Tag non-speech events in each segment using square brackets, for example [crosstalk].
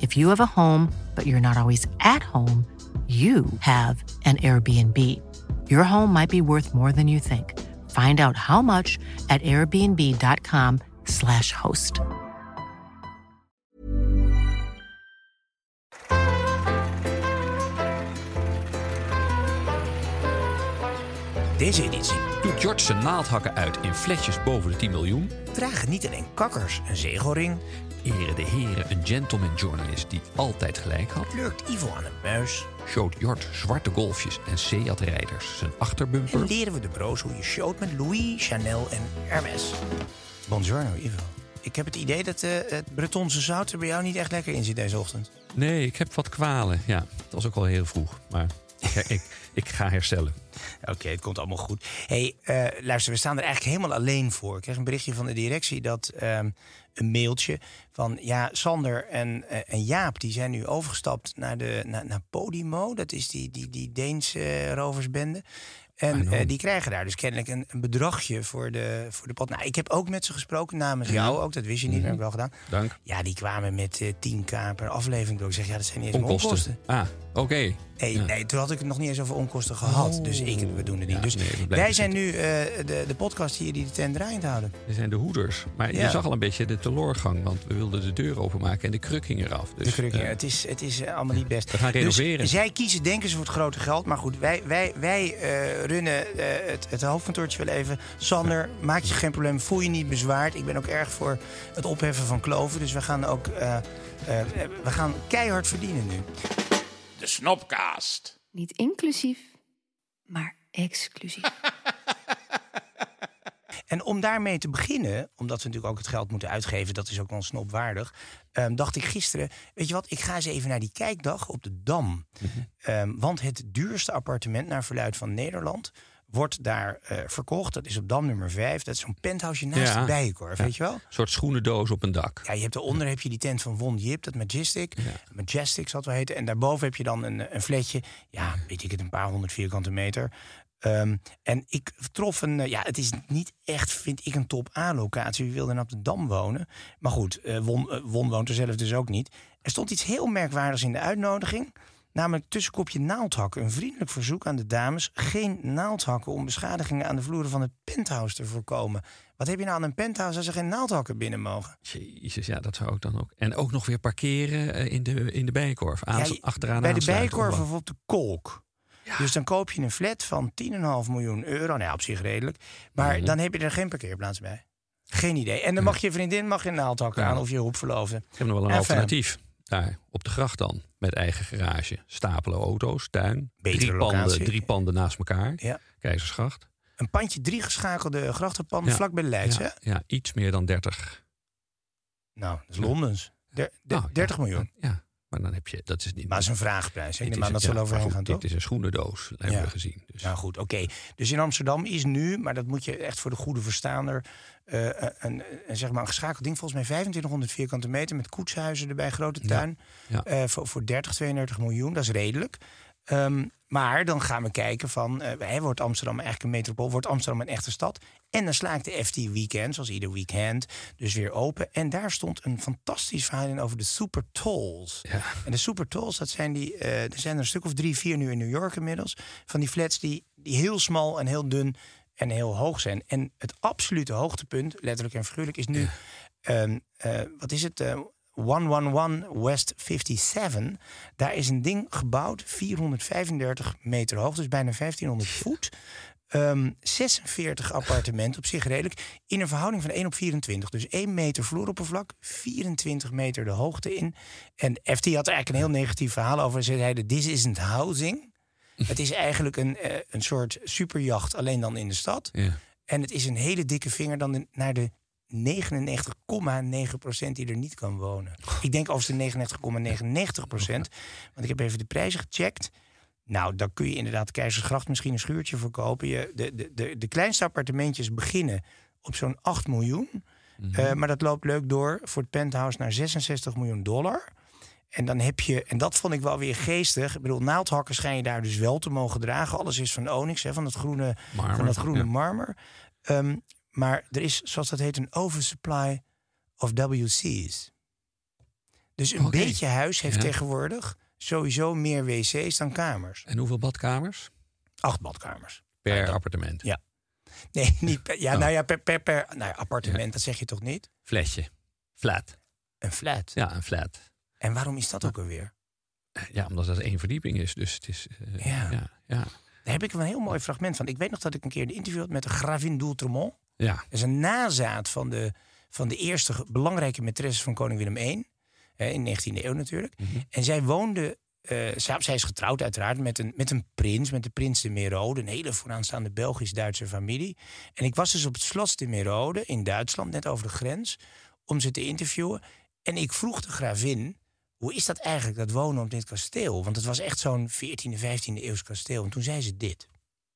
If you have a home, but you're not always at home, you have an Airbnb. Your home might be worth more than you think. Find out how much at airbnb.com/slash host. Deze editie Doet George zijn naaldhakken uit in flesjes boven de 10 miljoen? dragen niet alleen kakkers een zegelring, Eren de heren een gentleman journalist die altijd gelijk had? lurkt Ivo aan een muis Showt Jort zwarte golfjes en Seat-rijders zijn en achterbumper? leren we de bro's hoe je showt met Louis, Chanel en Hermes. Buongiorno Ivo. Ik heb het idee dat eh, het Bretonse zout er bij jou niet echt lekker in zit deze ochtend. Nee, ik heb wat kwalen. Ja, het was ook al heel vroeg. Maar ik, [laughs] ik, ik ga herstellen. Oké, het komt allemaal goed. hey, eh, luister, we staan er eigenlijk helemaal alleen voor. Ik kreeg een berichtje van de directie dat ehm, een mailtje van ja, Sander en, eh, en Jaap die zijn nu overgestapt naar, de, naar, naar Podimo. Dat is die, die, die Deense eh, roversbende. En know. eh, die krijgen daar dus kennelijk een, een bedragje voor de, voor de pot. Nou, ik heb ook met ze gesproken namens jou ook. Dat wist je niet, dat heb ik wel gedaan. Dank. Ja, die kwamen met eh 10k per aflevering door. Ik zeg, ja, dat zijn niet eens onkosten. Ah, oké. Nee, Ja. nee, toen had ik het nog niet eens over onkosten gehad. Dus ik, we doen het niet. Ja, dus nee, wij zijn zitten. nu eh, de, de podcast hier die de tent draaiend houden. We zijn de hoeders. Maar Ja. je zag al een beetje de teloorgang. Want we wilden de deur openmaken en de kruk ging eraf. Dus, De kruk, eh, het is, het is eh, allemaal niet best. We gaan renoveren. Dus zij kiezen, denken ze, voor het grote geld. Maar goed, wij, wij, wij runnen het, het hoofdkantoortje wel even. Sander, maak je geen probleem. Voel je niet bezwaard. Ik ben ook erg voor het opheffen van kloven. Dus we gaan ook we gaan keihard verdienen nu. De Snopcast. Niet inclusief, maar exclusief. [laughs] En om daarmee te beginnen, omdat we natuurlijk ook het geld moeten uitgeven, dat is ook wel snopwaardig, ehm, dacht ik gisteren, weet je wat, ik ga eens even naar die kijkdag op de Dam. Ehm, want het duurste appartement naar verluid van Nederland wordt daar eh, verkocht. Dat is op Dam nummer 5. Dat is zo'n penthouse naast Ja. de Bijenkorf, Ja. weet je wel? Een soort schoenendoos op een dak. Ja, je hebt eronder heb je die tent van Von Jip, dat Majestic. Majestic zal het wel heten. En daarboven heb je dan een, een flatje. Ja, weet ik het, een paar honderd vierkante meter. Ehm, en ik trof een, eh, ja, het is niet echt, vind ik, een top A-locatie. Wie wil dan op de Dam wonen? Maar goed, Won, eh, Won woont er zelf dus ook niet. Er stond iets heel merkwaardigs in de uitnodiging. Namelijk tussenkopje naaldhakken. Een vriendelijk verzoek aan de dames. Geen naaldhakken om beschadigingen aan de vloeren van het penthouse te voorkomen. Wat heb je nou aan een penthouse als er geen naaldhakken binnen mogen? Jezus, ja, dat zou ik dan ook. En ook nog weer parkeren eh, in de, in de bijenkorf. Aan, Ja, achteraan bij de Bijenkorf of op de Kolk. Dus dan koop je een flat van 10,5 miljoen euro. Nou ja, op zich redelijk. Maar Mhm. dan heb je er geen parkeerplaats bij. Geen idee. En dan mag je vriendin mag je naaldhakken Ja. aan of je hoepverloofde. Ik heb nog wel een alternatief. Daar, op de gracht dan. Met eigen garage. Stapelen auto's, tuin. Betere drie, locatie. panden, drie panden naast elkaar. Ja. Keizersgracht. Een pandje drie geschakelde grachtenpanden Ja. vlak bij Leids, hè? Ja, ja, iets meer dan 30. Nou, dat is Londens. Der- der- Nou, ja, 30 miljoen. Ja, maar dan heb je... Dat is niet... Maar dat is een vraagprijs. Ik dit neem aan dat is- ze ja, overheen maar gaan, toch? Dit is een schoenendoos, dat hebben Ja. we gezien. Dus. Nou goed, oké. Dus in Amsterdam is nu, maar dat moet je echt voor de goede verstaander... eh, een, een, zeg maar een geschakeld ding, volgens mij 2500 vierkante meter... met koetshuizen erbij, grote tuin. ja. eh, voor, voor 30, 32 miljoen, dat is redelijk. Ehm, maar dan gaan we kijken van, hè, wordt Amsterdam eigenlijk een metropool? Wordt Amsterdam een echte stad? En dan sla ik de FT Weekend, zoals ieder weekend, dus weer open. En daar stond een fantastisch verhaal in over de Super Tolls. Ja. En de Super Tolls, dat zijn die, eh, er zijn er een stuk of drie, vier nu in New York inmiddels. Van die flats die, die heel smal en heel dun en heel hoog zijn. En het absolute hoogtepunt, letterlijk en figuurlijk, is nu, ehm, eh, wat is het, 111 West 57. Daar is een ding gebouwd, 435 meter hoog, dus bijna 1500 voet. Ehm, 46 appartementen, op zich redelijk. In een verhouding van 1 op 24. Dus 1 meter vloeroppervlak, 24 meter de hoogte in. En FT had er eigenlijk een heel negatief verhaal over. Ze zeiden, this isn't housing. [laughs] Het is eigenlijk een, eh, een soort superjacht, alleen dan in de stad. Ja. En het is een hele dikke vinger dan de- naar de 99,9% die er niet kan wonen. Ik denk over de 99,99%. Want ik heb even de prijzen gecheckt. Nou, dan kun je inderdaad Keizersgracht misschien een schuurtje verkopen. Je, de, de, de, de kleinste appartementjes beginnen op zo'n 8 miljoen. Eh, maar dat loopt leuk door voor het penthouse naar 66 miljoen dollar. En dan heb je, en dat vond ik wel weer geestig. Ik bedoel, naaldhakken schijn je daar dus wel te mogen dragen. Alles is van onyx, hè, van dat groene Marmer, van dat groene ja. marmer. Ehm, maar er is, zoals dat heet, een oversupply of WC's. Dus een beetje huis heeft Ja. tegenwoordig sowieso meer wc's dan kamers. En hoeveel badkamers? Acht badkamers. Per appartement. Ja. [laughs] Nee, niet per, ja, Oh. nou ja, per, per, per nou ja, appartement, dat zeg je toch niet? Flatje. Flat. Een flat. Ja, een flat. En waarom is dat ook alweer? Ja, omdat dat één verdieping is. Dus het is... eh, Ja. ja. Ja. Daar heb ik een heel mooi fragment van. Ik weet nog dat ik een keer een interview had met de gravin d'Outremont. Ja. Dat is een nazaat van de, van de eerste belangrijke maîtresse van koning Willem I. eh, in de 19e eeuw natuurlijk. En zij woonde... eh, zij, zij is getrouwd uiteraard met een, met een prins, met de prins de Merode. Een hele vooraanstaande Belgisch-Duitse familie. En ik was dus op het slot de Merode in Duitsland, net over de grens... om ze te interviewen. En ik vroeg de gravin... Hoe is dat eigenlijk, dat wonen op dit kasteel? Want het was echt zo'n 14e, 15e eeuws kasteel. En toen zei ze dit.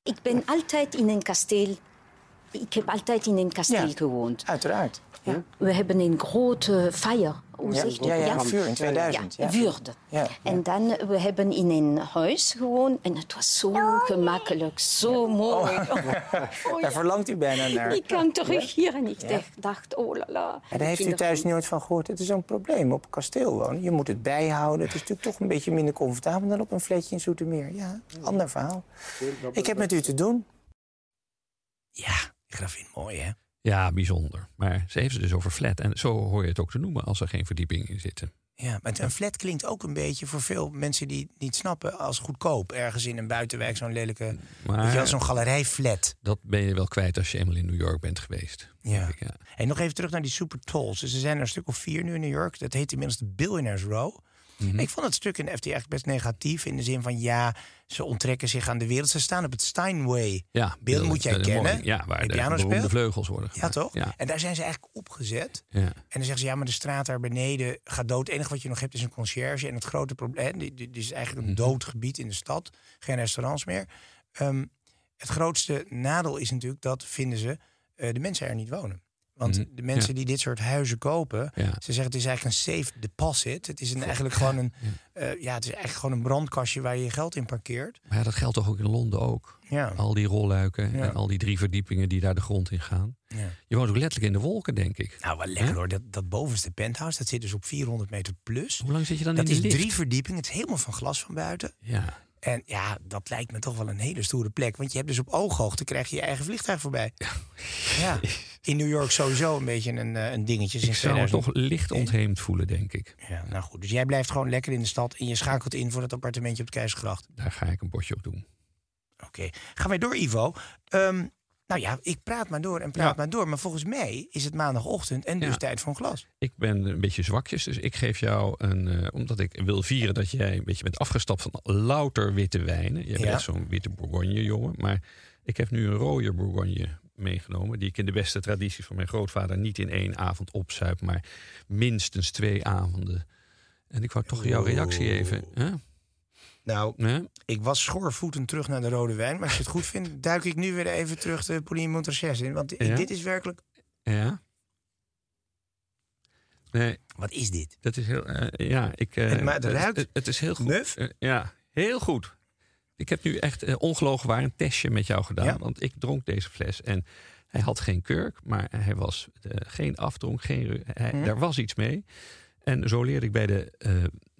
Ik ben altijd in een kasteel. Ik heb altijd in een kasteel Ja. gewoond. Uiteraard. Ja. We hebben een grote fire. Hoe Ja, zeg je ja, ja, dat? vuur in 2000, ja. Vuurde. Ja, En dan, we hebben in een huis gewoond. En het was zo gemakkelijk, zo mooi. [laughs] Oh, Daar ja. verlangt u bijna naar. Ik kwam terug hier en ik dacht- dacht, oh la la. Ja, daar heeft u thuis nooit van gehoord. Het is zo'n probleem op een kasteel wonen. Je moet het bijhouden. Het is natuurlijk toch een beetje minder comfortabel dan op een flatje in Zoetermeer. Ja, ander verhaal. Ik heb met u te doen. Ja, gravin, mooi hè? Ja, bijzonder. Maar ze heeft het dus over flat. En zo hoor je het ook te noemen als er geen verdieping in zitten. Ja, maar een flat klinkt ook een beetje voor veel mensen die het niet snappen als goedkoop. Ergens in een buitenwijk zo'n lelijke, Maar- weet je wel, zo'n galerijflat. Dat ben je wel kwijt als je eenmaal in New York bent geweest. Ja. denk ik, ja. En nog even terug naar die super tolls. Dus er zijn er een stuk of vier nu in New York. Dat heet inmiddels de Billionaires Row. Mhm. Ik vond het stuk in de FT eigenlijk best negatief. In de zin van ja, ze onttrekken zich aan de wereld. Ze staan op het Steinway. Ja, Beeld moet jij eh, kennen. mooi. Ja, waar de piano vleugels worden Ja, toch? Ja. En daar zijn ze eigenlijk opgezet. Ja. En dan zeggen ze, ja, maar de straat daar beneden gaat dood. Het enige wat je nog hebt is een conciërge. En het grote probleem, dit is eigenlijk Mhm. een dood gebied in de stad. Geen restaurants meer. Ehm, het grootste nadeel is natuurlijk dat, vinden ze, eh, de mensen er niet wonen. Want Mhm. de mensen Ja. die dit soort huizen kopen, Ja. ze zeggen het is eigenlijk een safe deposit. Het is een, eigenlijk gewoon een, eh, ja, het is eigenlijk gewoon een brandkastje waar je je geld in parkeert. Maar ja, dat geldt toch ook in Londen ook? Ja. Al die rolluiken Ja. en al die drie verdiepingen die daar de grond in gaan. Ja. Je woont ook letterlijk in de wolken, denk ik. Nou, wel lekker hoor. Dat, dat bovenste penthouse, dat zit dus op 400 meter plus. Hoe lang zit je dan Dat in is die lift? drie verdiepingen. Het is helemaal van glas van buiten. Ja. En ja, dat lijkt me toch wel een hele stoere plek. Want je hebt dus op ooghoogte krijg je je eigen vliegtuig voorbij. Ja. [laughs] In New York sowieso een beetje een, eh, een dingetje Ik zou me 2000. toch licht ontheemd voelen, denk ik. Ja, nou goed. Dus jij blijft gewoon lekker in de stad en je schakelt in voor dat appartementje op de Keizersgracht. Daar ga ik een bordje op doen. Oké. Gaan wij door, Ivo? Ehm, nou ja, ik praat maar door en praat Ja. maar door. Maar volgens mij is het maandagochtend en dus Ja. tijd voor een glas. Ik ben een beetje zwakjes, dus ik geef jou een... eh, omdat ik wil vieren dat jij een beetje bent afgestapt van louter witte wijnen. Je bent Ja. zo'n witte Bourgogne, jongen. Maar ik heb nu een rode Bourgogne meegenomen... die ik in de beste traditie van mijn grootvader... niet in één avond opzuip, maar minstens twee avonden. En ik wou toch jouw reactie even... Hè? Nou, ik was schoorvoetend terug naar de rode wijn. Maar als je het goed vindt, duik ik nu weer even terug de Pauline Montrachet in. Want Ja? dit is werkelijk... Ja? Nee, Wat is dit? dat is heel... eh, ja, ik... eh, Het ma- het ruikt Het, het is heel goed. muf. Eh, ja, heel goed. Ik heb nu echt ongelogen waar een testje met jou gedaan. Ja? Want ik dronk deze fles en hij had geen kurk, maar hij was geen afdronk, geen, hij, Mhm. daar was iets mee. En zo leerde ik bij de,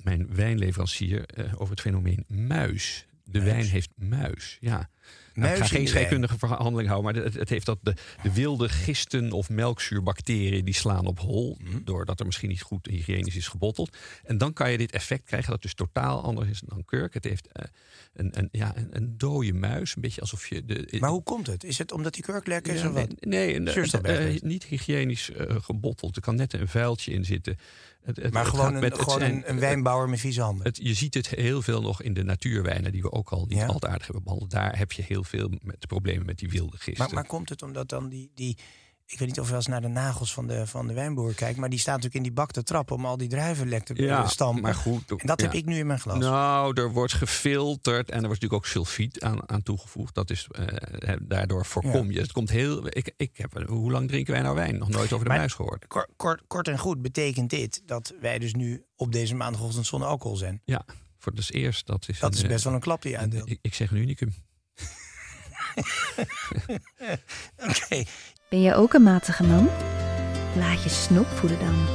mijn wijnleverancier eh, over het fenomeen muis. De Muis. wijn heeft muis, ja. Nou, ik ga geen scheikundige verhandeling houden, maar het, het heeft dat de, de wilde gisten of melkzuurbacteriën die slaan op hol, Mhm. doordat er misschien niet goed hygiënisch is gebotteld. En dan kan je dit effect krijgen dat dus totaal anders is dan kurk. Het heeft eh, een, een, ja, een, een dode muis, een beetje alsof je de. Maar hoe komt het? Is het omdat die kurk lekker is Ja, of nee, wat? nee, eh, weggeeft. niet hygiënisch eh, gebotteld. Er kan net een vuiltje in zitten. Het, het- Maar het gewoon, een, gewoon zijn- een, wijnbouwer met vieze handen. Je ziet het heel veel nog in de natuurwijnen, die we ook al niet Ja. al te aardig hebben behandeld. Daar heb je heel veel met problemen met die wilde gisten. Maar, maar komt het omdat dan die, die... Ik weet niet of je wel eens naar de nagels van de, van de wijnboer kijkt... maar die staat natuurlijk in die bak te trappen om al die druiven lek te ja, eh, stampen. maar goed. En dat heb ik nu in mijn glas. Nou, er wordt gefilterd en er wordt natuurlijk ook sulfiet aan, aan toegevoegd. Dat is, eh, daardoor voorkom je. Het komt heel. Ik, ik heb, hoe lang drinken wij nou wijn? Nog nooit over de Maar- muis gehoord. Kort, kort, kort en goed betekent dit dat wij dus nu op deze maandagochtend zonder alcohol zijn. Ja, voor het eerst. Dat is, Dat een, is eh, best wel een klap die je. Ik, ik zeg een unicum. [laughs] Oké. Ben je ook een matige man? Laat je snop voeden dan.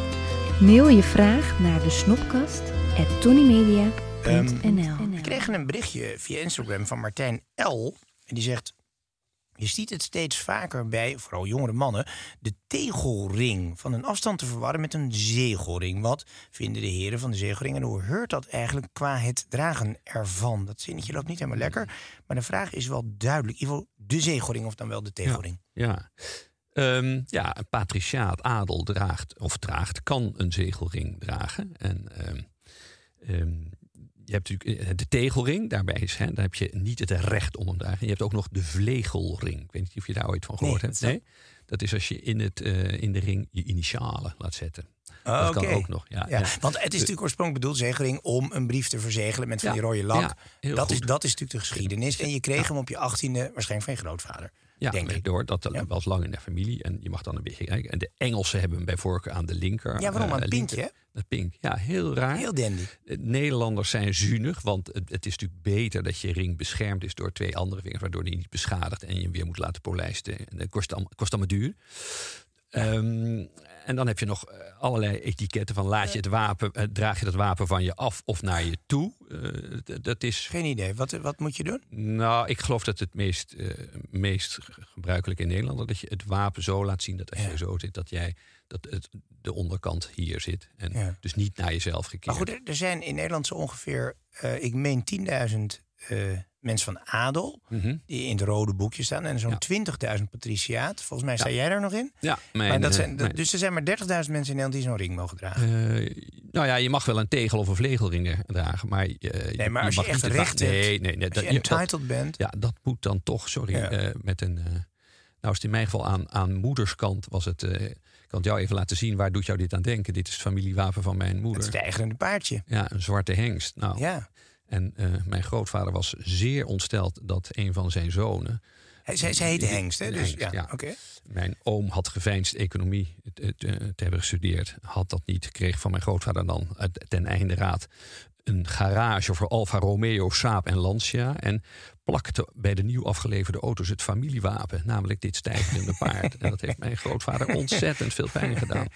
Mail je vraag naar de snopkast at tonymedia.nl We kregen een berichtje via Instagram van Martijn L. En die zegt... Je ziet het steeds vaker bij, vooral jongere mannen... de tegelring van een afstand te verwarren met een zegelring. Wat vinden de heren van de zegelring... en hoe heurt dat eigenlijk qua het dragen ervan? Dat zinnetje loopt niet helemaal lekker. Maar de vraag is wel duidelijk. Geval de zegelring of dan wel de tegelring. Ja. Ehm, ja, een patriciaat, adel draagt of draagt, kan een zegelring dragen. En ehm, ehm, je hebt natuurlijk eh, de tegelring, daarbij is, hè, daar heb je niet het recht om hem te dragen. Je hebt ook nog de vlegelring. Ik weet niet of je daar ooit van gehoord Nee, hebt. Nee? Dat is als je in, het, eh, in de ring je initialen laat zetten. Ah, dat kan ook nog. Ja, Ja, ja. want het is natuurlijk oorspronkelijk bedoeld, zegelring, om een brief te verzegelen met van Ja, die rode lak. dat, is, dat is natuurlijk de geschiedenis. En je kreeg hem op je achttiende waarschijnlijk van je grootvader. Ja, denk ik. door dat Ja. was lang in de familie en je mag dan een beetje kijken. En de Engelsen hebben hem bij voorkeur aan de linker. Ja, waarom? eh, Een linker- pinkje, Dat pink, ja, heel raar. Heel dandy. Eh, Nederlanders zijn zuinig, want het, het is natuurlijk beter dat je ring beschermd is door twee andere vingers, waardoor die niet beschadigt en je hem weer moet laten polijsten. En dat kost, allemaal- kost allemaal duur. Ehm, en dan heb je nog eh, allerlei etiketten van laat je het wapen, eh, draag je dat wapen van je af of naar je toe. Eh, dat is Geen idee. Wat, wat moet je doen? nou, ik geloof dat het meest, meest gebruikelijk in Nederland is dat je het wapen zo laat zien dat als Ja. je zo zit, dat jij dat het, de onderkant hier zit. En Ja. dus niet naar jezelf gekeerd. Maar goed, er, er zijn in Nederland zo ongeveer, eh, ik meen 10.000 eh, mensen van adel... Mhm. die in het rode boekje staan. En zo'n Ja. 20.000 patriciaat. Volgens mij sta Ja. jij daar nog in. Ja, mijn, maar dat eh, zijn, mijn- dus er zijn maar 30.000 mensen in Nederland die zo'n ring mogen dragen. eh, nou ja, je mag wel een tegel of een vlegelring dragen, maar, nee, maar als je, echt het recht hebt, nee, nee, dat, je je- dat- entitled bent... ja, dat moet dan toch, sorry, Ja. met een. nou, is het in mijn geval aan, aan moederskant was het. ik kan het jou even laten zien. Waar doet jou dit aan denken? Dit is het familiewapen van mijn het moeder. stijgerende paardje. Ja, een zwarte hengst. Nou, Ja. En eh, mijn grootvader was zeer ontsteld dat een van zijn zonen. Hij, zij, zij heette Hengst, hè? Dus, Hengst, ja, ja. oké. Mijn oom had geveinsd economie te, te- te hebben gestudeerd. Had dat niet, kreeg van mijn grootvader dan ten einde raad een garage voor Alfa Romeo, Saab en Lancia. En plakte bij de nieuw afgeleverde auto's het familiewapen, namelijk dit stijgerende paard. en dat heeft mijn grootvader ontzettend veel pijn gedaan.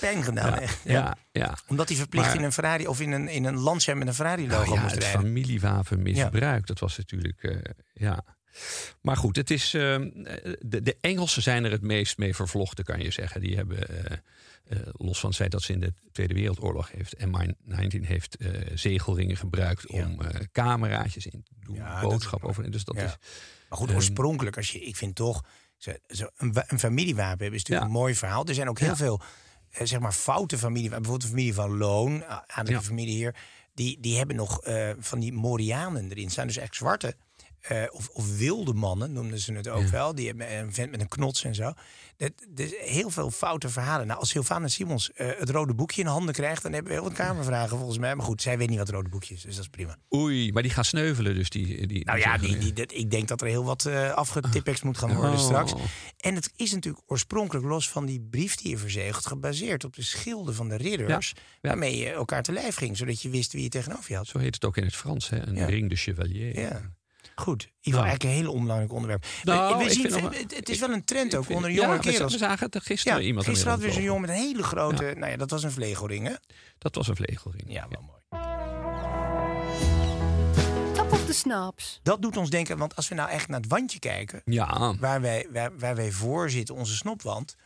Pijn gedaan, Ja, echt. ja, ja. Omdat hij verplicht Maar- in een Ferrari of in een, in een Lancia met een Ferrari-logo Nou ja, moest het rijden. familiewapen misbruikt. Dat was natuurlijk, eh, ja. Maar goed, het is, eh, de, de Engelsen zijn er het meest mee vervlochten, kan je zeggen. Die hebben, eh, eh, los van het feit dat ze in de Tweede Wereldoorlog heeft... MI19 heeft eh, zegelringen gebruikt Ja. om eh, cameraatjes in te doen, Ja, boodschap over. Dus dat Ja. is, Maar goed, oorspronkelijk, als je, ik vind toch... Zo, een, een familiewapen hebben is natuurlijk een mooi verhaal. Er zijn ook heel veel, zeg maar, foute familiewapen. Bijvoorbeeld de familie van Loon, aan de Ja. familie hier... Die, die hebben nog van die Morianen erin staan. Dus echt zwarte eh, of, of wilde mannen, noemden ze het ook Ja. wel. Die hebben een vent met een knots en zo. Dat, dus heel veel foute verhalen. Nou, als Sylvana Simons eh, het rode boekje in handen krijgt... dan hebben we heel wat kamervragen volgens mij. Maar goed, zij weet niet wat het rode boekje is, dus dat is prima. oei, maar die gaan sneuvelen. Dus die, die, Nou ja, die, dat, ik denk dat er heel wat eh afgetipex moet gaan worden Oh. straks. En het is natuurlijk oorspronkelijk los van die brief die je verzegelt... gebaseerd op de schilden van de ridders... Ja, ja. waarmee je elkaar te lijf ging... zodat je wist wie je tegenover je had. Zo heet het ook in het Frans, hè? een ring de chevalier. Ja. Goed, in ieder geval Nou. eigenlijk een heel onbelangrijk onderwerp. Nou, we ik zien, het, het is wel een trend ook vind- onder ja, jonge we- kerels. We zagen het gisteren Ja, iemand gisteren hadden we zo'n jongen met een hele grote... Nou ja, dat was een vlegelring, hè? Dat was een vlegelring. Ja, wel mooi. Top of the snaps. Dat doet ons denken, want als we nou echt naar het wandje kijken, Ja, waar wij, waar, waar wij voor zitten, onze snopwand,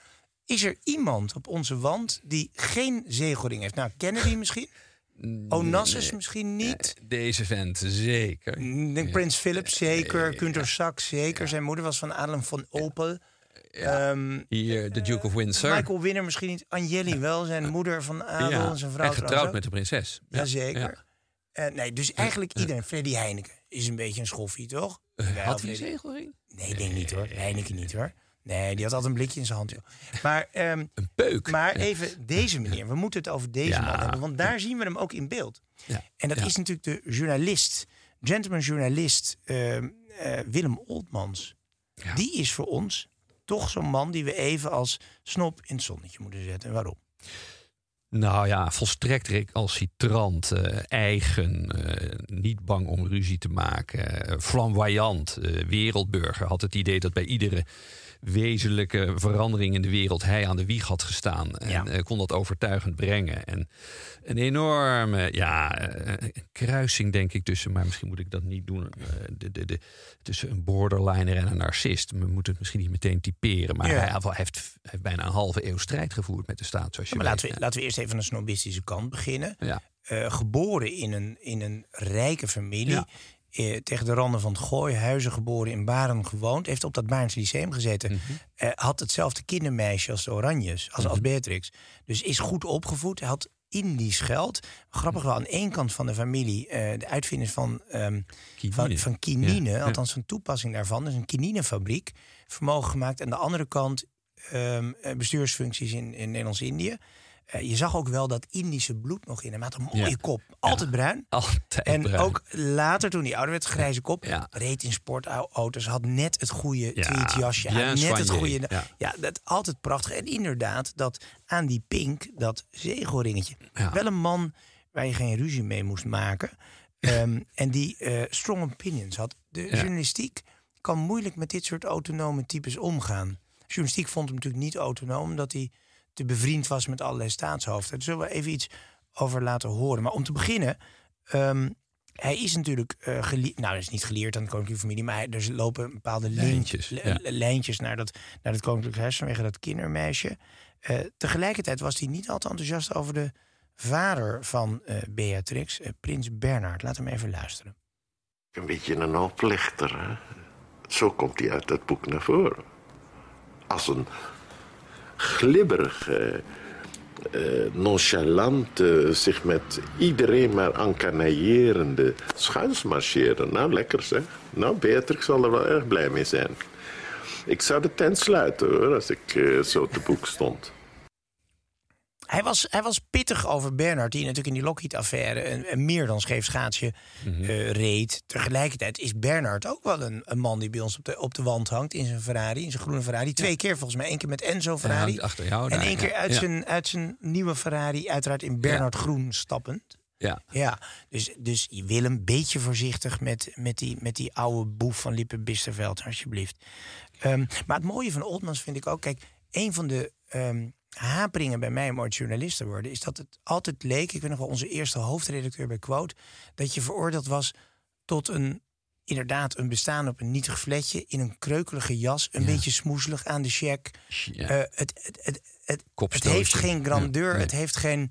is er iemand op onze wand die geen zegelring heeft? Nou, Kennedy misschien? Onassis misschien niet? deze vent zeker. Denk Prins Philip zeker, Günter Sachs zeker. Zijn moeder was van Adem van Opel. Ehm, Hier, de Duke of Windsor. Michael Winner misschien niet. Anjeli wel, zijn moeder van Adel en zijn vrouw en getrouwd met de prinses. Jazeker. Ja. Eh, nee, dus eigenlijk iedereen. Freddy Heineken is een beetje een schoffie, toch? Wij Had hij een zegelring? Nee, ik denk niet hoor. Heineken niet hoor. Nee, die had altijd een blikje in zijn hand. Joh. Maar, ehm, Een peuk. maar even deze meneer. We moeten het over deze man hebben. Want daar zien we hem ook in beeld. Ja. En dat is natuurlijk de journalist. Gentleman journalist ehm, eh, Willem Oltmans. Die is voor ons toch zo'n man die we even als snop in het zonnetje moeten zetten. En waarom? Nou ja, volstrekt recalcitrant, eh, eigen, eh, niet bang om ruzie te maken, eh, flamboyant, wereldburger. Had het idee dat bij iedere wezenlijke verandering in de wereld hij aan de wieg had gestaan. En Ja. eh, kon dat overtuigend brengen. En een enorme ja, eh, kruising, denk ik, tussen, maar misschien moet ik dat niet doen, eh, de, de, de, tussen een borderliner en een narcist. We moeten het misschien niet meteen typeren, maar Ja. hij heeft, heeft, heeft bijna een halve eeuw strijd gevoerd met de staat, zoals je Maar weet. laten we, laten we eerst even aan de snobistische kant beginnen. Ja. Geboren in een, in een rijke familie. Ja. Eh, tegen de randen van het Gooi, Huizen geboren, in Baren gewoond. Heeft op dat Baarns Lyceum gezeten. Mhm. Eh, had hetzelfde kindermeisje als de Oranjes, als, als Beatrix. Dus is goed opgevoed. Had Indisch geld. Grappig wel, aan één kant van de familie... eh, de uitvinders van, Kinine. van, van kinine, Ja, althans een toepassing daarvan. Dus een kininefabriek, vermogen gemaakt. Aan de andere kant ehm, eh, bestuursfuncties in, in Nederlands-Indië. Eh, je zag ook wel dat Indische bloed nog in hem. Hij had een mooie Ja. kop, altijd bruin. [laughs] Altijd En bruin. ook later, toen hij ouder werd, grijze kop. Ja. Reed in sportauto's, had net het goede Ja, tweetjasje bien Net het goede... ja. Ja. dat altijd prachtig. En inderdaad, dat aan die pink, dat zegelringetje. Ja. Wel een man waar je geen ruzie mee moest maken. [laughs] Ehm, en die eh, strong opinions had. De journalistiek kan moeilijk met dit soort autonome types omgaan. Journalistiek vond hem natuurlijk niet autonoom... omdat hij te bevriend was met allerlei staatshoofden. Daar zullen we even iets over laten horen. Maar om te beginnen... ehm, hij is natuurlijk eh geleerd. Nou, dat is niet geleerd aan de koninklijke familie, maar hij, er lopen bepaalde Lijntjes, lijntjes, ja. lijntjes naar, dat, naar het koninklijk huis vanwege dat kindermeisje. Eh, tegelijkertijd was hij niet altijd enthousiast over de vader van eh, Beatrix, prins Bernhard. Laten we hem even luisteren. Een beetje een oplichter, hè? Zo komt hij uit dat boek naar voren. Als een glibberig, eh, eh, nonchalante, zich met iedereen maar encanaillerende schuinsmarcheren. Nou, lekker zeg. Nou, Beatrix zal er wel erg blij mee zijn. Ik zou de tent sluiten, hoor, als ik eh, zo te boek stond. Hij was, hij was pittig over Bernhard, die natuurlijk in die Lockheed-affaire een, een meer dan scheef schaatsje Mhm. eh, reed. Tegelijkertijd is Bernhard ook wel een, een man die bij ons op de, op de wand hangt in zijn Ferrari, in zijn groene Ferrari. Twee keer volgens mij, één keer met Enzo Ferrari. hangt achter jou en één keer uit, Ja. zijn, uit zijn nieuwe Ferrari, uiteraard in Bernhard Groen stappend. Ja. Ja, dus, dus je wil een beetje voorzichtig met, met, die, met die oude boef van Lippe Bisterveld, alsjeblieft. Ehm, maar het mooie van Oldmans vind ik ook, kijk, een van de ehm, haperingen bij mij om ooit journalist te worden, is dat het altijd leek, ik weet nog wel, onze eerste hoofdredacteur bij Quote, dat je veroordeeld was tot een, inderdaad, een bestaan op een nietig vletje, in een kreukelige jas, een beetje smoezelig aan de check. Ja. Eh, het, het, het, het, het heeft geen grandeur, Ja, nee. het heeft geen.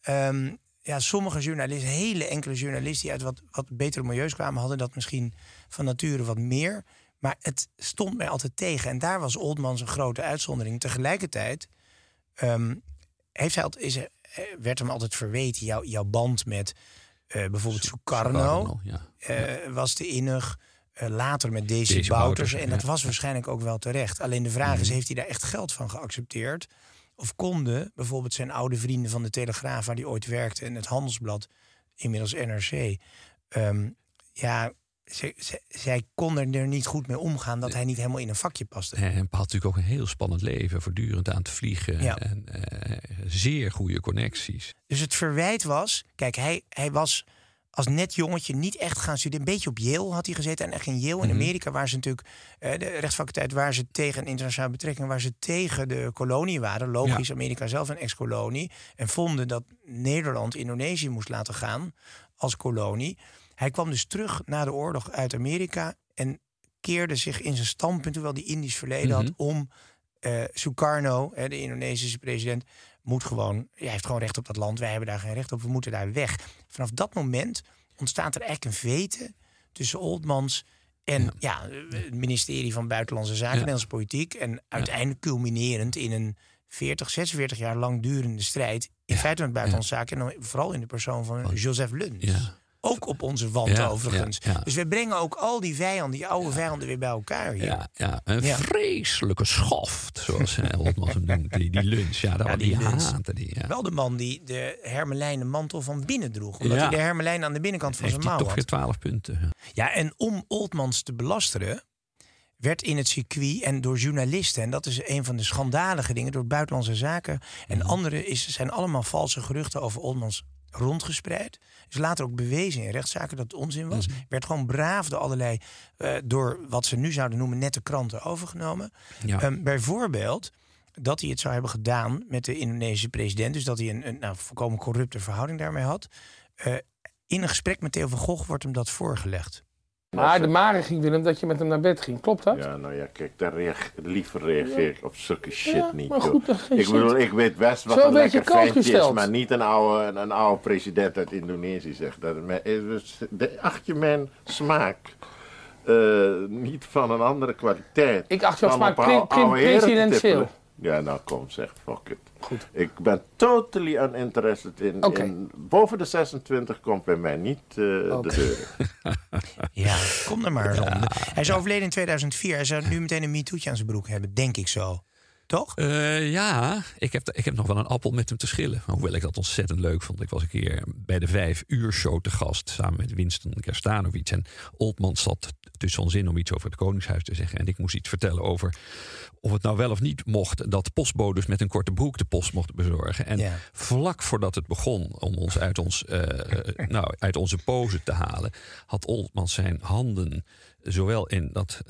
ehm, ja, sommige journalisten, hele enkele journalisten die uit wat, wat betere milieus kwamen, hadden dat misschien van nature wat meer. Maar het stond mij altijd tegen. En daar was Oldmans een grote uitzondering. Tegelijkertijd ehm, heeft hij altijd, is, er- eh, werd hem altijd verweten, jouw, jouw band met eh, bijvoorbeeld Sukarno Sukarno, ja. eh, was te innig. Eh, later met Daisy, Daisy Bouters. En ja. Mhm. dat was waarschijnlijk ook wel terecht. Alleen de vraag is, heeft hij daar echt geld van geaccepteerd? Of konden bijvoorbeeld zijn oude vrienden van de Telegraaf... waar hij ooit werkte en het Handelsblad, inmiddels NRC... ehm, ja, ze- ze- zij konden er niet goed mee omgaan... dat hij niet helemaal in een vakje paste. En hij had natuurlijk ook een heel spannend leven, voortdurend aan het vliegen. Ja. En eh, zeer goede connecties. Dus het verwijt was... Kijk, hij, hij was als net jongetje niet echt gaan studeren. Een beetje op Yale had hij gezeten. En echt in Yale in Amerika, waar ze natuurlijk... eh, de rechtsfaculteit waar ze tegen internationale betrekkingen... waar ze tegen de kolonie waren. Logisch, Amerika zelf een ex-kolonie. En vonden dat Nederland Indonesië moest laten gaan als kolonie. Hij kwam dus terug na de oorlog uit Amerika en keerde zich in zijn standpunt, hoewel hij Indisch verleden had, Mhm. om eh, Sukarno, hè, de Indonesische president, moet gewoon, hij heeft gewoon recht op dat land. Wij hebben daar geen recht op, we moeten daar weg. Vanaf dat moment ontstaat er eigenlijk een vete tussen Oldmans en ja. het ministerie van Buitenlandse Zaken, Nederlandse politiek. En uiteindelijk culminerend in een 40, 46 jaar lang durende strijd. In feite met buitenlandse zaken. En dan vooral in de persoon van Joseph Luns. Ook op onze wand Ja, overigens. ja, ja. Dus we brengen ook al die vijanden, die oude vijanden weer bij elkaar hier. Ja, ja, een vreselijke schoft, zoals eh, Oldmans hem noemt. Die, die lunch, ja, daar Ja, die, die haatte die. Wel de man die de hermelijnen mantel van binnen droeg. Omdat hij de hermelijn aan de binnenkant van Heeft zijn mouw toch had. weer 12 punten. Ja. Ja, en om Oldmans te belasteren werd in het circuit en door journalisten... en dat is een van de schandalige dingen, door buitenlandse zaken... en Mhm. andere is, zijn allemaal valse geruchten over Oldmans rondgespreid. Is later ook bewezen in rechtszaken dat het onzin was. Mhm. Werd gewoon braaf door allerlei, eh, door wat ze nu zouden noemen nette kranten overgenomen. Ja. Ehm, bijvoorbeeld dat hij het zou hebben gedaan met de Indonesische president. Dus dat hij een, een nou, volkomen corrupte verhouding daarmee had. Eh, in een gesprek met Theo van Gogh wordt hem dat voorgelegd. Maar de Mare ging Willem dat je met hem naar bed ging. Klopt dat? Ja, nou ja, kijk, daar reage- liever reageer ik op zulke shit Ja, niet. maar goed, ik shit. bedoel, ik weet best wat Zo een lekker ventje is, maar niet een oude, een oude president uit Indonesië zegt. Dat, is dus de, acht je mijn smaak eh, niet van een andere kwaliteit. Ik acht jouw smaak pre- pre- presidentieel. Ja, nou kom zeg, fuck it. Goed. Ik ben totally uninterested in, Oké. in... Boven de 26 komt bij mij niet eh, de deur. [laughs] Ja, kom er maar eens. Hij is overleden in 2004. Hij zou nu meteen een MeToo'tje aan zijn broek hebben, denk ik zo. Toch? Eh, ja, ik heb, ik heb nog wel een appel met hem te schillen. Hoewel ik dat ontzettend leuk vond. Ik was een keer bij de vijf uur show te gast. Samen met Winston Kerstanovic. En Oldman zat tussen ons in om iets over het Koningshuis te zeggen. En ik moest iets vertellen over of het nou wel of niet mocht. Dat postbodes met een korte broek de post mochten bezorgen. En Ja. vlak voordat het begon om ons uit, ons, eh, eh, nou, uit onze pose te halen. Had Oldman zijn handen zowel in dat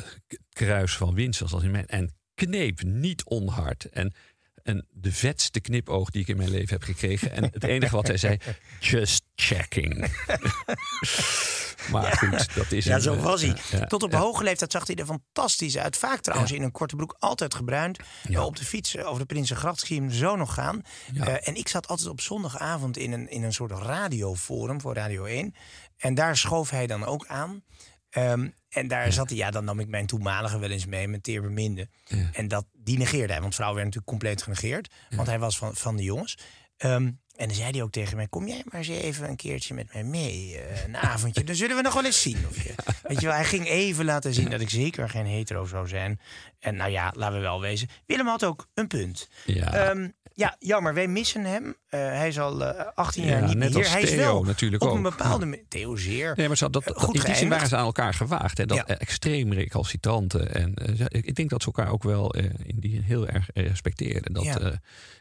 kruis van Winston als in mijn. En kneep niet onhard. En, en de vetste knipoog die ik in mijn leven heb gekregen. En het enige wat hij zei, [laughs] just checking. [laughs] maar goed, dat is Ja, een, zo eh, was hij. ja, ja, Tot op ja. hoge leeftijd zag hij er fantastisch uit. Vaak trouwens in een korte broek, altijd gebruind. Eh, op de fiets eh, over de Prinsengracht zie je hem zo nog gaan. Ja. Eh, en ik zat altijd op zondagavond in een, in een soort radioforum voor Radio 1. En daar schoof hij dan ook aan. Ehm, en daar zat hij, ja, dan nam ik mijn toenmalige wel eens mee met Teer. En dat, die negeerde hij, want vrouw werd natuurlijk compleet genegeerd. Want hij was van, van de jongens. Ehm, en dan zei hij ook tegen mij: Kom jij maar eens even een keertje met mij mee. eh, een avondje. Dan zullen we nog wel eens zien. Of je, [laughs] weet je wel, hij ging even laten zien dat ik zeker geen hetero zou zijn. En nou ja, laten we wel wezen. Willem had ook een punt. Ja. Ehm, ja, jammer, wij missen hem. Eh, hij is al eh, 18 jaar Ja, niet net meer hier. als Hij is Theo wel natuurlijk op ook. een bepaalde manier. Theo zeer. Nee, maar ze had dat, Eh, dat- goed in die zin waren ze aan elkaar gewaagd. Hè? Dat Ja. eh, extreem recalcitranten. En eh, ik denk dat ze elkaar ook wel eh, in die heel erg eh, respecteren. Dat Ja. eh,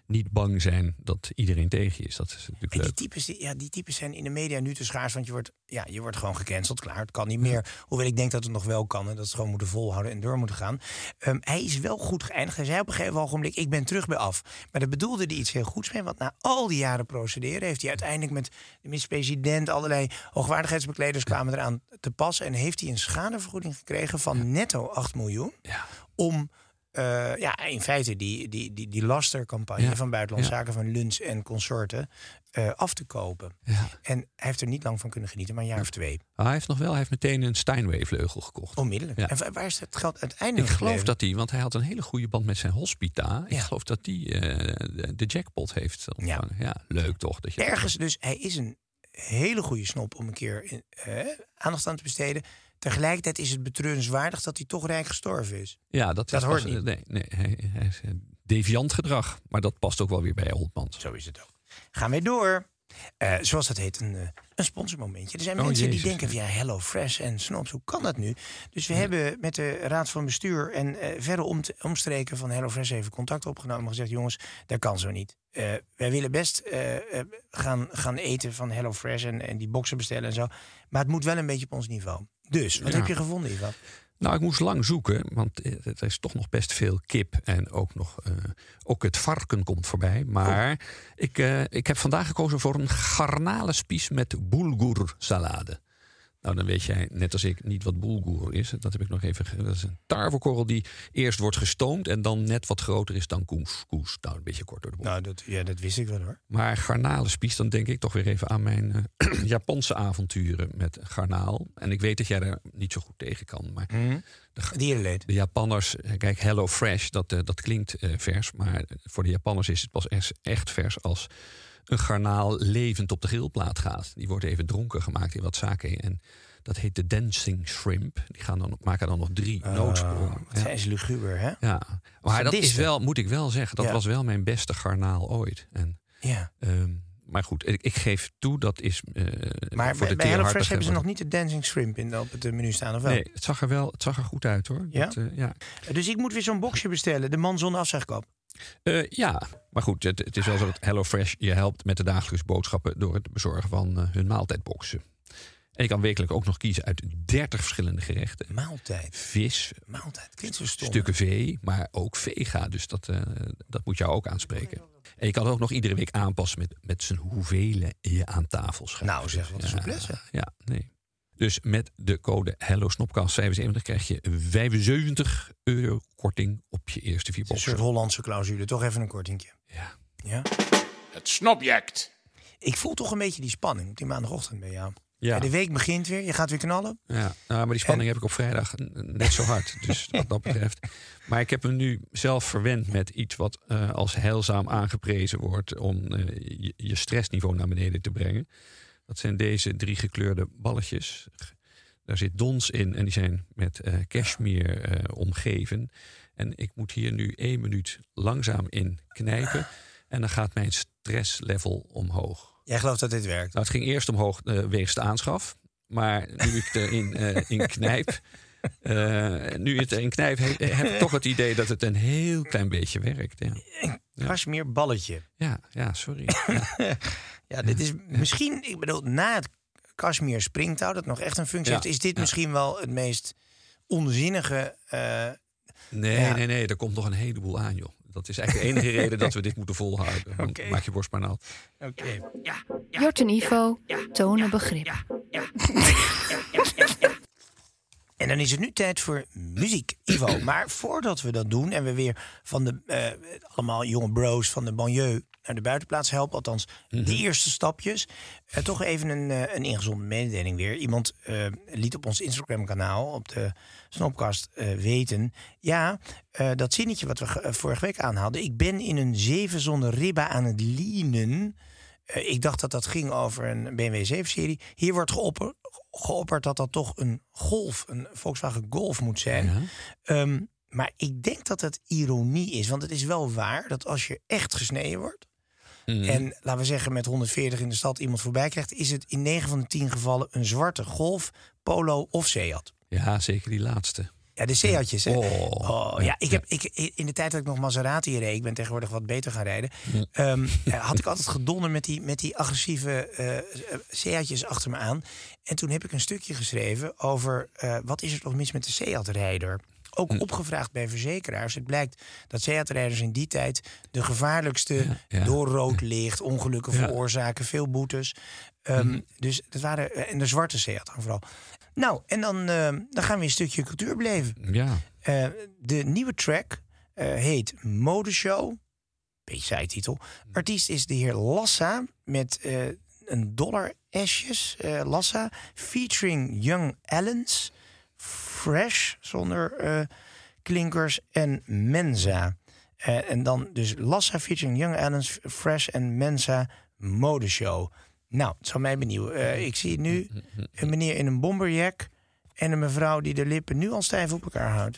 niet bang zijn dat iedereen tegen je is. Dat is natuurlijk En die leuk. types, die, ja, die types zijn in de media nu te schaars. Want je wordt, ja, je wordt gewoon gecanceld. Klaar, het kan niet meer. Hoewel ik denk dat het nog wel kan. En dat ze gewoon moeten volhouden en door moeten gaan. Ehm, hij is wel goed geëindigd. Hij zei op een gegeven ogenblik, ik ben terug bij af. Maar daar bedoelde hij iets heel goeds mee. Want na al die jaren procederen... heeft hij uiteindelijk met de minister-president... allerlei hoogwaardigheidsbekleders kwamen eraan te pas. En heeft hij een schadevergoeding gekregen van netto 8 miljoen. Ja. Om... eh, ja, in feite die, die, die, die lastercampagne Ja, van Buitenlandse. Zaken van Luns en consorten eh, af te kopen. Ja. En hij heeft er niet lang van kunnen genieten, maar een jaar of twee. Ah, hij heeft nog wel, hij heeft meteen een Steinway-vleugel gekocht. Onmiddellijk. Ja. En wa- waar is het geld Ik uiteindelijk geloof gebleven? dat hij, want hij had een hele goede band met zijn hospita. Ik geloof dat hij de, de jackpot heeft ontvangen. Ja. leuk toch? Dat je dat- Ergens dus, hij is een hele goede snop om een keer eh, aandacht aan te besteden. Tegelijkertijd is het betreurenswaardig dat hij toch rijk gestorven is. Ja, dat, Dat is hoort pas- niet. Nee, nee hij, hij is eh, deviant gedrag. Maar dat past ook wel weer bij Oldmans. Zo is het ook. Gaan wij door. Eh, zoals dat heet, een, eh, een sponsormomentje. Er zijn Oh, mensen die denken van ja, Hello Fresh en Snops, hoe kan dat nu? Dus we hebben met de raad van bestuur en eh verre om omstreken van Hello Fresh even contact opgenomen en gezegd: jongens, dat kan zo niet. Wij willen best gaan, gaan eten van Hello Fresh en, en die boxen bestellen en zo. Maar het moet wel een beetje op ons niveau. Dus, wat Ja. heb je gevonden, Ivan? Nou, ik moest lang zoeken, want eh, er is toch nog best veel kip. En ook nog eh, ook het varken komt voorbij. Maar ik, eh, ik heb vandaag gekozen voor een garnalenspies met bulgur salade. Nou, dan weet jij, net als ik, niet wat boelgoer is. Dat heb ik nog even. Dat is een tarwekorrel die eerst wordt gestoomd en dan net wat groter is dan koes. koes. Nou, een beetje kort door de bocht. Nou, dat, ja, dat wist ik wel hoor. Maar garnalenspies, dan denk ik toch weer even aan mijn eh, [clears throat] Japanse avonturen met garnaal. En ik weet dat jij daar niet zo goed tegen kan. Maar de, ga- Dierenleed. de Japanners, eh, kijk, Hello Fresh, dat, eh, dat klinkt vers. Maar voor de Japanners is het pas echt vers als een garnaal levend op de grillplaat gaat. Die wordt even dronken gemaakt in wat sake. En dat heet de dancing shrimp. Die gaan dan, maken dan nog drie noodsprongen. Oh, wat Ja. zijn ze luguber, hè? Ja, maar dat is wel, moet ik wel zeggen, dat Ja. was wel mijn beste garnaal ooit. En, Ja. ehm, maar goed, ik, ik geef toe, dat is eh, Maar voor bij, de bij hebben ze nog niet de dancing shrimp in, op het eh, menu staan, of wel? Nee, het zag er wel, het zag er goed uit hoor. Ja? Dat, eh, ja. Dus ik moet weer zo'n boxje bestellen. De man zonder afzegkap. Eh, ja, maar goed, het, het is wel zo dat HelloFresh je helpt met de dagelijkse boodschappen door het bezorgen van eh, hun maaltijdboxen. En je kan wekelijk ook nog kiezen uit 30 verschillende gerechten. Maaltijd. Vis, Maaltijd. Klinkt zo stom. stukken vee, maar ook vega. Dus dat, eh, dat moet jou ook aanspreken. En je kan het ook nog iedere week aanpassen met, met zijn hoeveel je aan tafel schrijft. Nou zeg, wat een souplesse. Ja, nee. Dus met de code HelloSnopcast75 krijg je 75 euro korting op je eerste vier Een soort boxen. Hollandse clausule. Toch even een kortingje. Ja. Ja. Het snobject. Ik voel toch een beetje die spanning op die maandagochtend bij jou. Ja. De week begint weer. Je gaat weer knallen. Ja, nou, maar die spanning heb ik op vrijdag net zo hard. [laughs] Dus wat dat betreft. Maar ik heb me nu zelf verwend met iets wat eh, als heilzaam aangeprezen wordt om eh, je, je stressniveau naar beneden te brengen. Dat zijn deze drie gekleurde balletjes. Daar zit dons in en die zijn met eh cashmere eh, omgeven. En ik moet hier nu één minuut langzaam in knijpen. En dan gaat mijn stresslevel omhoog. Jij gelooft dat dit werkt. Nou, het ging eerst omhoog eh, wegens de aanschaf. Maar nu ik erin in knijp. eh, nu het erin knijp, he- heb ik toch het idee dat het een heel klein beetje werkt. Ja, Kashmir balletje. ja, ja sorry. Ja. [laughs] Ja, dit is misschien, ik bedoel, na het Kashmir springtouw, dat nog echt een functie Ja, heeft, is dit ja. misschien wel het meest onzinnige. eh, Nee, Ja. nee, nee, er komt nog een heleboel aan, joh. Dat is eigenlijk de enige reden dat we dit moeten volhouden. Maak je borst maar nat. Oké. Jort en Ivo tonen begrip. En dan is het nu tijd voor muziek, Ivo. Maar voordat we dat doen en we weer van de eh, allemaal jonge bros van de banlieue naar de buitenplaats helpen, althans de eerste stapjes, eh, toch even een, eh, een ingezonde mededeling weer. Iemand eh, liet op ons Instagram-kanaal, op de Snopcast, eh, weten. Ja, dat zinnetje wat we ge- vorige week aanhaalden. Ik ben in een zeven zonder ribba aan het lienen. Ik dacht dat dat ging over een BMW 7-serie. Hier wordt geopper- geopperd dat dat toch een Golf, een Volkswagen Golf moet zijn. Ehm, maar ik denk dat het ironie is. Want het is wel waar dat als je echt gesneden wordt... Mhm. en laten we zeggen met 140 in de stad iemand voorbij krijgt... is het in 9 van de 10 gevallen een zwarte Golf, Polo of Seat. Ja, zeker die laatste. Ja, de Seatjes, hè? Oh. Oh, ja, ik heb, ik, in de tijd dat ik nog Maserati reed, ik ben tegenwoordig wat beter gaan rijden, ehm, [laughs] eh, had ik altijd gedonder met die, met die agressieve eh, Seatjes achter me aan. En toen heb ik een stukje geschreven over wat is er toch mis met de Seat-rijder. Ook opgevraagd bij verzekeraars. Het blijkt dat Seat-rijders in die tijd de gevaarlijkste Ja, ja. door rood licht, ongelukken Ja. veroorzaken, veel boetes. Ehm, Dus dat waren eh, en de zwarte dan vooral. Nou, en dan, ehm, dan gaan we een stukje cultuur beleven. Ja. Eh, de nieuwe track eh, heet Modeshow. Beetje saai titel. Artiest is de heer Lassa met een dollar esjes. Lassa featuring Young Allens. Fresh zonder eh, klinkers en Mensa. Eh, en dan dus Lassa featuring Young Allens, Fresh en Mensa Modeshow. Nou, het zou mij benieuwen. Eh, ik zie nu een meneer in een bomberjack en een mevrouw die de lippen nu al stijf op elkaar houdt.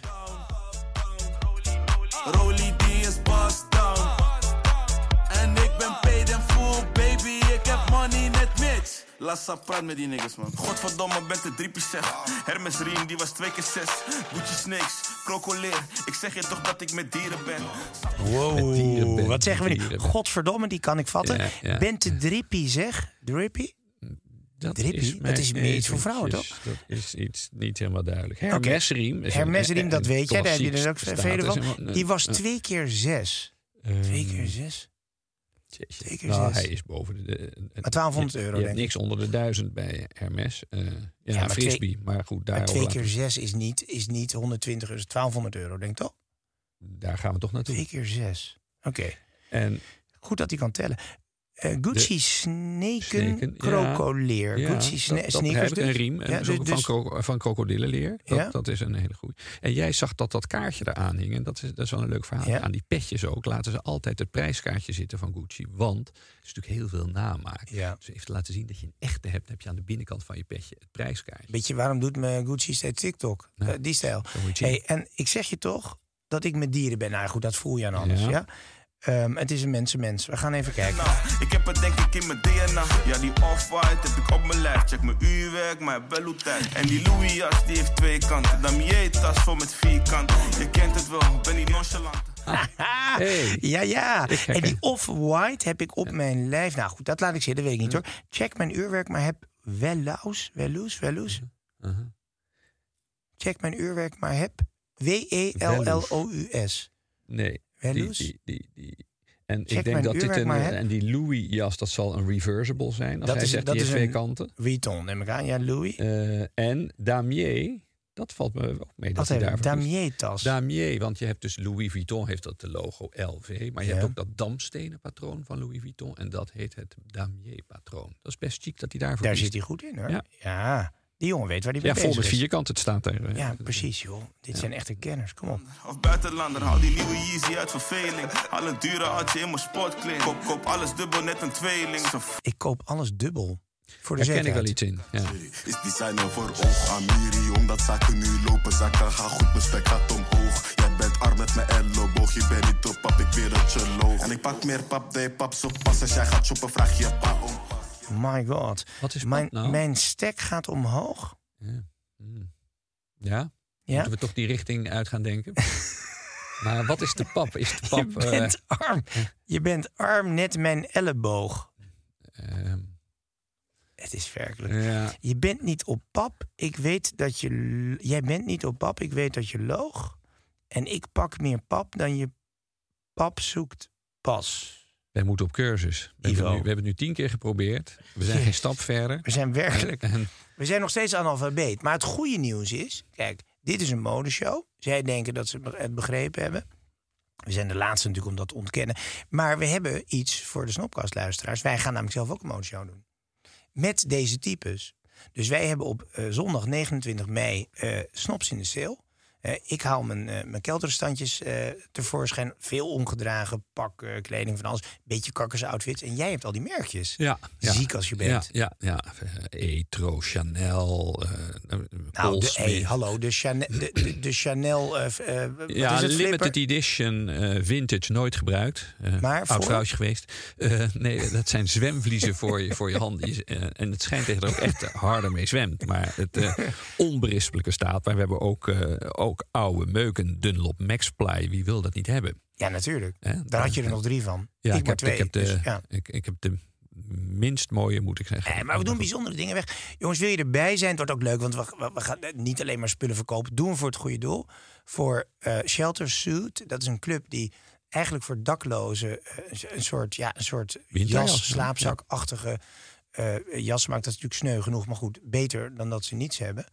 Mitch. Lassa praat met die niggas, man. Godverdomme, ben de driepie zeg. Hermes Riem, die was twee keer zes. Gucci Snakes, krokoleer. Ik zeg je toch dat ik met dieren ben. Wow, dieren bent, wat zeggen we nu? bent. Godverdomme, die kan ik vatten. Ja, ja. Bent de drippie, zeg. Drippie? Dat Drippie? Dat mij is meer iets voor vrouwen, eventjes- Dat is iets niet helemaal duidelijk. Hermesriem. is een- Hermesriem, dat een weet jij. Daar heb je dus ook vele van. Die was twee keer zes. ehm, Twee keer zes? Keer Nou, hij is boven de... de- Maar 1200 je- euro, Je denk niks onder de 1000 bij Hermes. Eh, ja, maar twee- frisbee. maar goed, daar, Maar twee keer zes is niet, is niet 120 euro, is 1200 euro, denk ik toch? daar gaan we toch naartoe. Twee keer zes. Oké. En Goed dat hij kan tellen. Eh, Gucci sneken, krokoleer. Ja, Gucci sne dat, dat sneakers. Een riem en Ja, dus- van, dus- kro- van krokodillenleer. Dat, Ja. dat is een hele goede. En jij zag dat dat kaartje eraan hing. En dat is, dat is wel een leuk verhaal. Aan die petjes ook laten ze altijd het prijskaartje zitten van Gucci. Want er is natuurlijk heel veel namaak. Dus even te laten zien dat je een echte hebt, heb je aan de binnenkant van je petje het prijskaartje. Weet je, waarom doet me Gucci steeds TikTok? Eh, die stijl. Hey, en ik zeg je toch dat ik met dieren ben. Nou goed, dat voel je aan alles. Ja. Ja. Ehm, het is een mensenmens. We gaan even kijken. Nou, ik heb het denk ik in mijn DNA. Ja, die off-white heb ik op mijn lijf. Check mijn uurwerk, mijn wel tijd. En die Louis jas, die heeft twee kanten. Damier tas vol met vierkant. Je kent het wel, ben niet nonchalant. [laughs] Hey. Ja, ja. En die off-white heb ik op mijn lijf. Nou goed, dat laat ik zitten, dat weet ik niet hoor. Check mijn uurwerk, maar heb Wellaus, Wellous, Wellous. Uh-huh. Check mijn uurwerk, maar heb W-E-L-L-O-U-S. Nee. Die, die, die, die. En Check ik denk dat dit een, hè? en die Louis jas, dat zal een reversible zijn. Als Dat hij is- zegt, dat die is twee kanten. Vuitton, neem ik aan. Ja, Louis. Eh, en Damier, dat valt me ook mee. Dat kiest. Damier-tas. Damier, want je hebt dus Louis Vuitton, heeft dat de logo LV. Maar je Ja. hebt ook dat damstenen patroon van Louis Vuitton. En dat heet het Damier patroon. Dat is best chic dat hij daarvoor Daar zit hij goed in hoor. Ja. Ja. Die jongen weet waar mee Ja, vol bezig met is. vierkant, het staat er. Ja, precies joh. Dit zijn echte kenners. Kom op. Of buitenlander, haal die nieuwe Yeezy uit verveling. Haal een dure had je in mijn sportkleding. Koop, koop alles dubbel, net een tweeling. Zo Ik koop alles dubbel. Voor de Daar ken ik wel iets in. Ja. Is designer voor oog Amiri Omdat zaken nu lopen, zaken gaan goed, mijn spek gaat omhoog Jij bent arm met mijn elleboog, je bent niet op pap, ik weet dat je loog En ik pak meer pap, de pap zo pas Als jij gaat shoppen, vraag je pa om pas My god. Wat is mijn, pap nou? mijn stek gaat omhoog. Ja. Hmm. ja? Ja? Moeten we toch die richting uit gaan denken? [laughs] maar wat is de pap? Is de pap... je bent arm. [laughs] Je bent arm net mijn elleboog. eh, ehm, Het is werkelijk. ja. Je bent niet op pap. Ik weet dat je. Jij bent niet op pap. Ik weet dat je loog. En ik pak meer pap dan je pap zoekt pas. Wij moeten op cursus. We hebben, nu, we hebben het nu tien keer geprobeerd. We zijn geen stap verder. We zijn werkelijk. En, We zijn nog steeds analfabeet. Maar het goede nieuws is. Kijk, dit is een modeshow. Zij denken dat ze het begrepen hebben. We zijn de laatste natuurlijk om dat te ontkennen. Maar we hebben iets voor de snopkastluisteraars. Wij gaan namelijk zelf ook een modeshow doen. Met deze types. Dus wij hebben op eh, zondag 29 mei eh, Snops in de sale. Eh, ik haal mijn, eh, mijn kelderstandjes eh, tevoorschijn. Veel ongedragen pak, kleding van alles. Beetje kakkers outfits. En jij hebt al die merkjes. ja, ja. Ziek als je bent. Ja, ja, ja. Etro, Chanel, Nou, de, hey, hallo, de Chanel, de, de, de Chanel Ja, is het, limited flipper? edition, vintage, nooit gebruikt. Maar oud vrouwtje geweest. Nee, dat zijn zwemvliezen voor je, voor je handen. En het schijnt dat je er ook echt harder mee zwemt. Maar het onberispelijke staat. Maar we hebben ook, ook oude meuken, Dunlop Maxply. Wie wil dat niet hebben? Ja, natuurlijk. Daar had je er nog drie van. Ja, ik, heb, twee. ik, heb de, dus, ja. ik, ik heb de minst mooie, moet ik zeggen. Nee, maar we doen bijzondere dingen weg. Jongens, wil je erbij zijn? Het wordt ook leuk, want we, we, gaan niet alleen maar spullen verkopen. Doen voor het goede doel. Voor eh, Shelter Suit. Dat is een club die eigenlijk voor daklozen eh, een soort, ja, een soort jas, ja. Slaapzakachtige eh, jas maakt. Dat natuurlijk sneu genoeg, maar goed, beter dan dat ze niets hebben.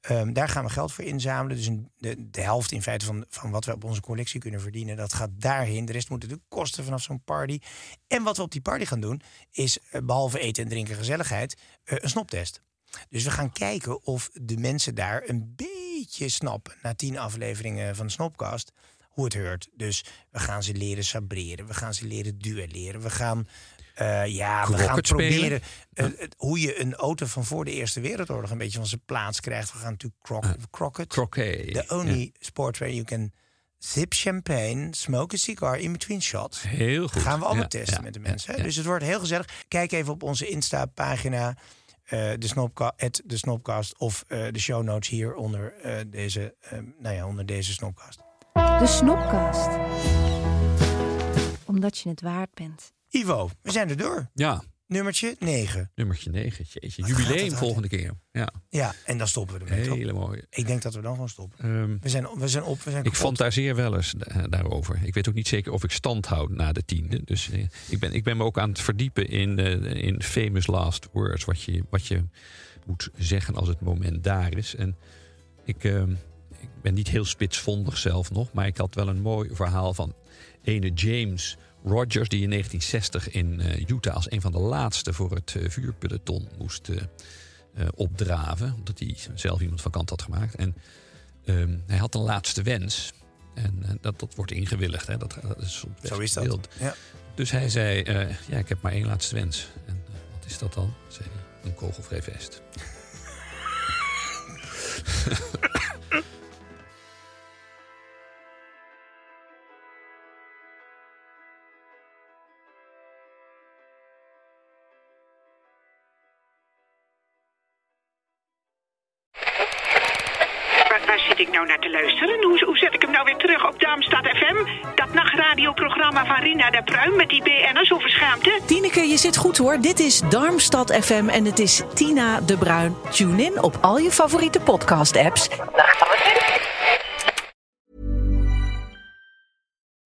Ehm, daar gaan we geld voor inzamelen. Dus een, de, de helft in feite van, van wat we op onze collectie kunnen verdienen, dat gaat daarheen. De rest moet natuurlijk kosten vanaf zo'n party. En wat we op die party gaan doen, is eh, behalve eten en drinken gezelligheid, eh, een snoptest. Dus we gaan kijken of de mensen daar een beetje snappen na tien afleveringen van de Snopcast hoe het hoort. Dus we gaan ze leren sabreren, we gaan ze leren duelleren, we gaan eh, ja, we gaan proberen eh, hoe je een auto van voor de Eerste Wereldoorlog een beetje van zijn plaats krijgt. We gaan natuurlijk croc, croquet. Croquet. The only sport where you can sip champagne, smoke a cigar in between shots. Heel goed. Gaan we allemaal Ja, testen ja, met de mensen. ja. Dus het wordt heel gezellig. Kijk even op onze Insta-pagina. eh de, snopca at de Snopcast of eh, de show notes hier onder, eh, deze, eh, nou ja, onder deze Snopcast. De Snopkast. Omdat je het waard bent. Ivo, we zijn er door. Ja, Nummertje 9. Nummertje 9. Jeetje, Wat gaat jubileum volgende keer. Ja, Ja, en dan stoppen we ermee. hele mooi. Ik denk dat we dan gewoon stoppen. Ehm, We zijn, we zijn op, we zijn ik fantaseer wel eens eh, daarover. Ik weet ook niet zeker of ik stand houd na de tiende. Dus eh, ik, ben, ik ben me ook aan het verdiepen in, eh, in famous last words. Wat je, wat je moet zeggen als het moment daar is. En ik, ehm, ik ben niet heel spitsvondig zelf nog. Maar ik had wel een mooi verhaal van ene James Rogers... die in 1960 in eh, Utah als een van de laatste voor het eh, vuurpeloton moest eh, opdraven. Omdat hij zelf iemand van kant had gemaakt. En Ehm, hij had een laatste wens. En dat, dat wordt ingewilligd. Hè? Dat, dat is Zo is dat. Ja. Dus hij zei, ja, ik heb maar één laatste wens. En wat is dat dan? Zei hij, een kogelvrij vest. [laughs] luisteren? Hoe, hoe zet ik hem nou weer terug op Darmstad FM? Dat nachtradioprogramma van Rina de Pruim met die BN'ers over schaamte? Tineke, je zit goed hoor. Dit is Darmstad FM en het is Tina de Bruin. Tune in op al je favoriete podcast-apps.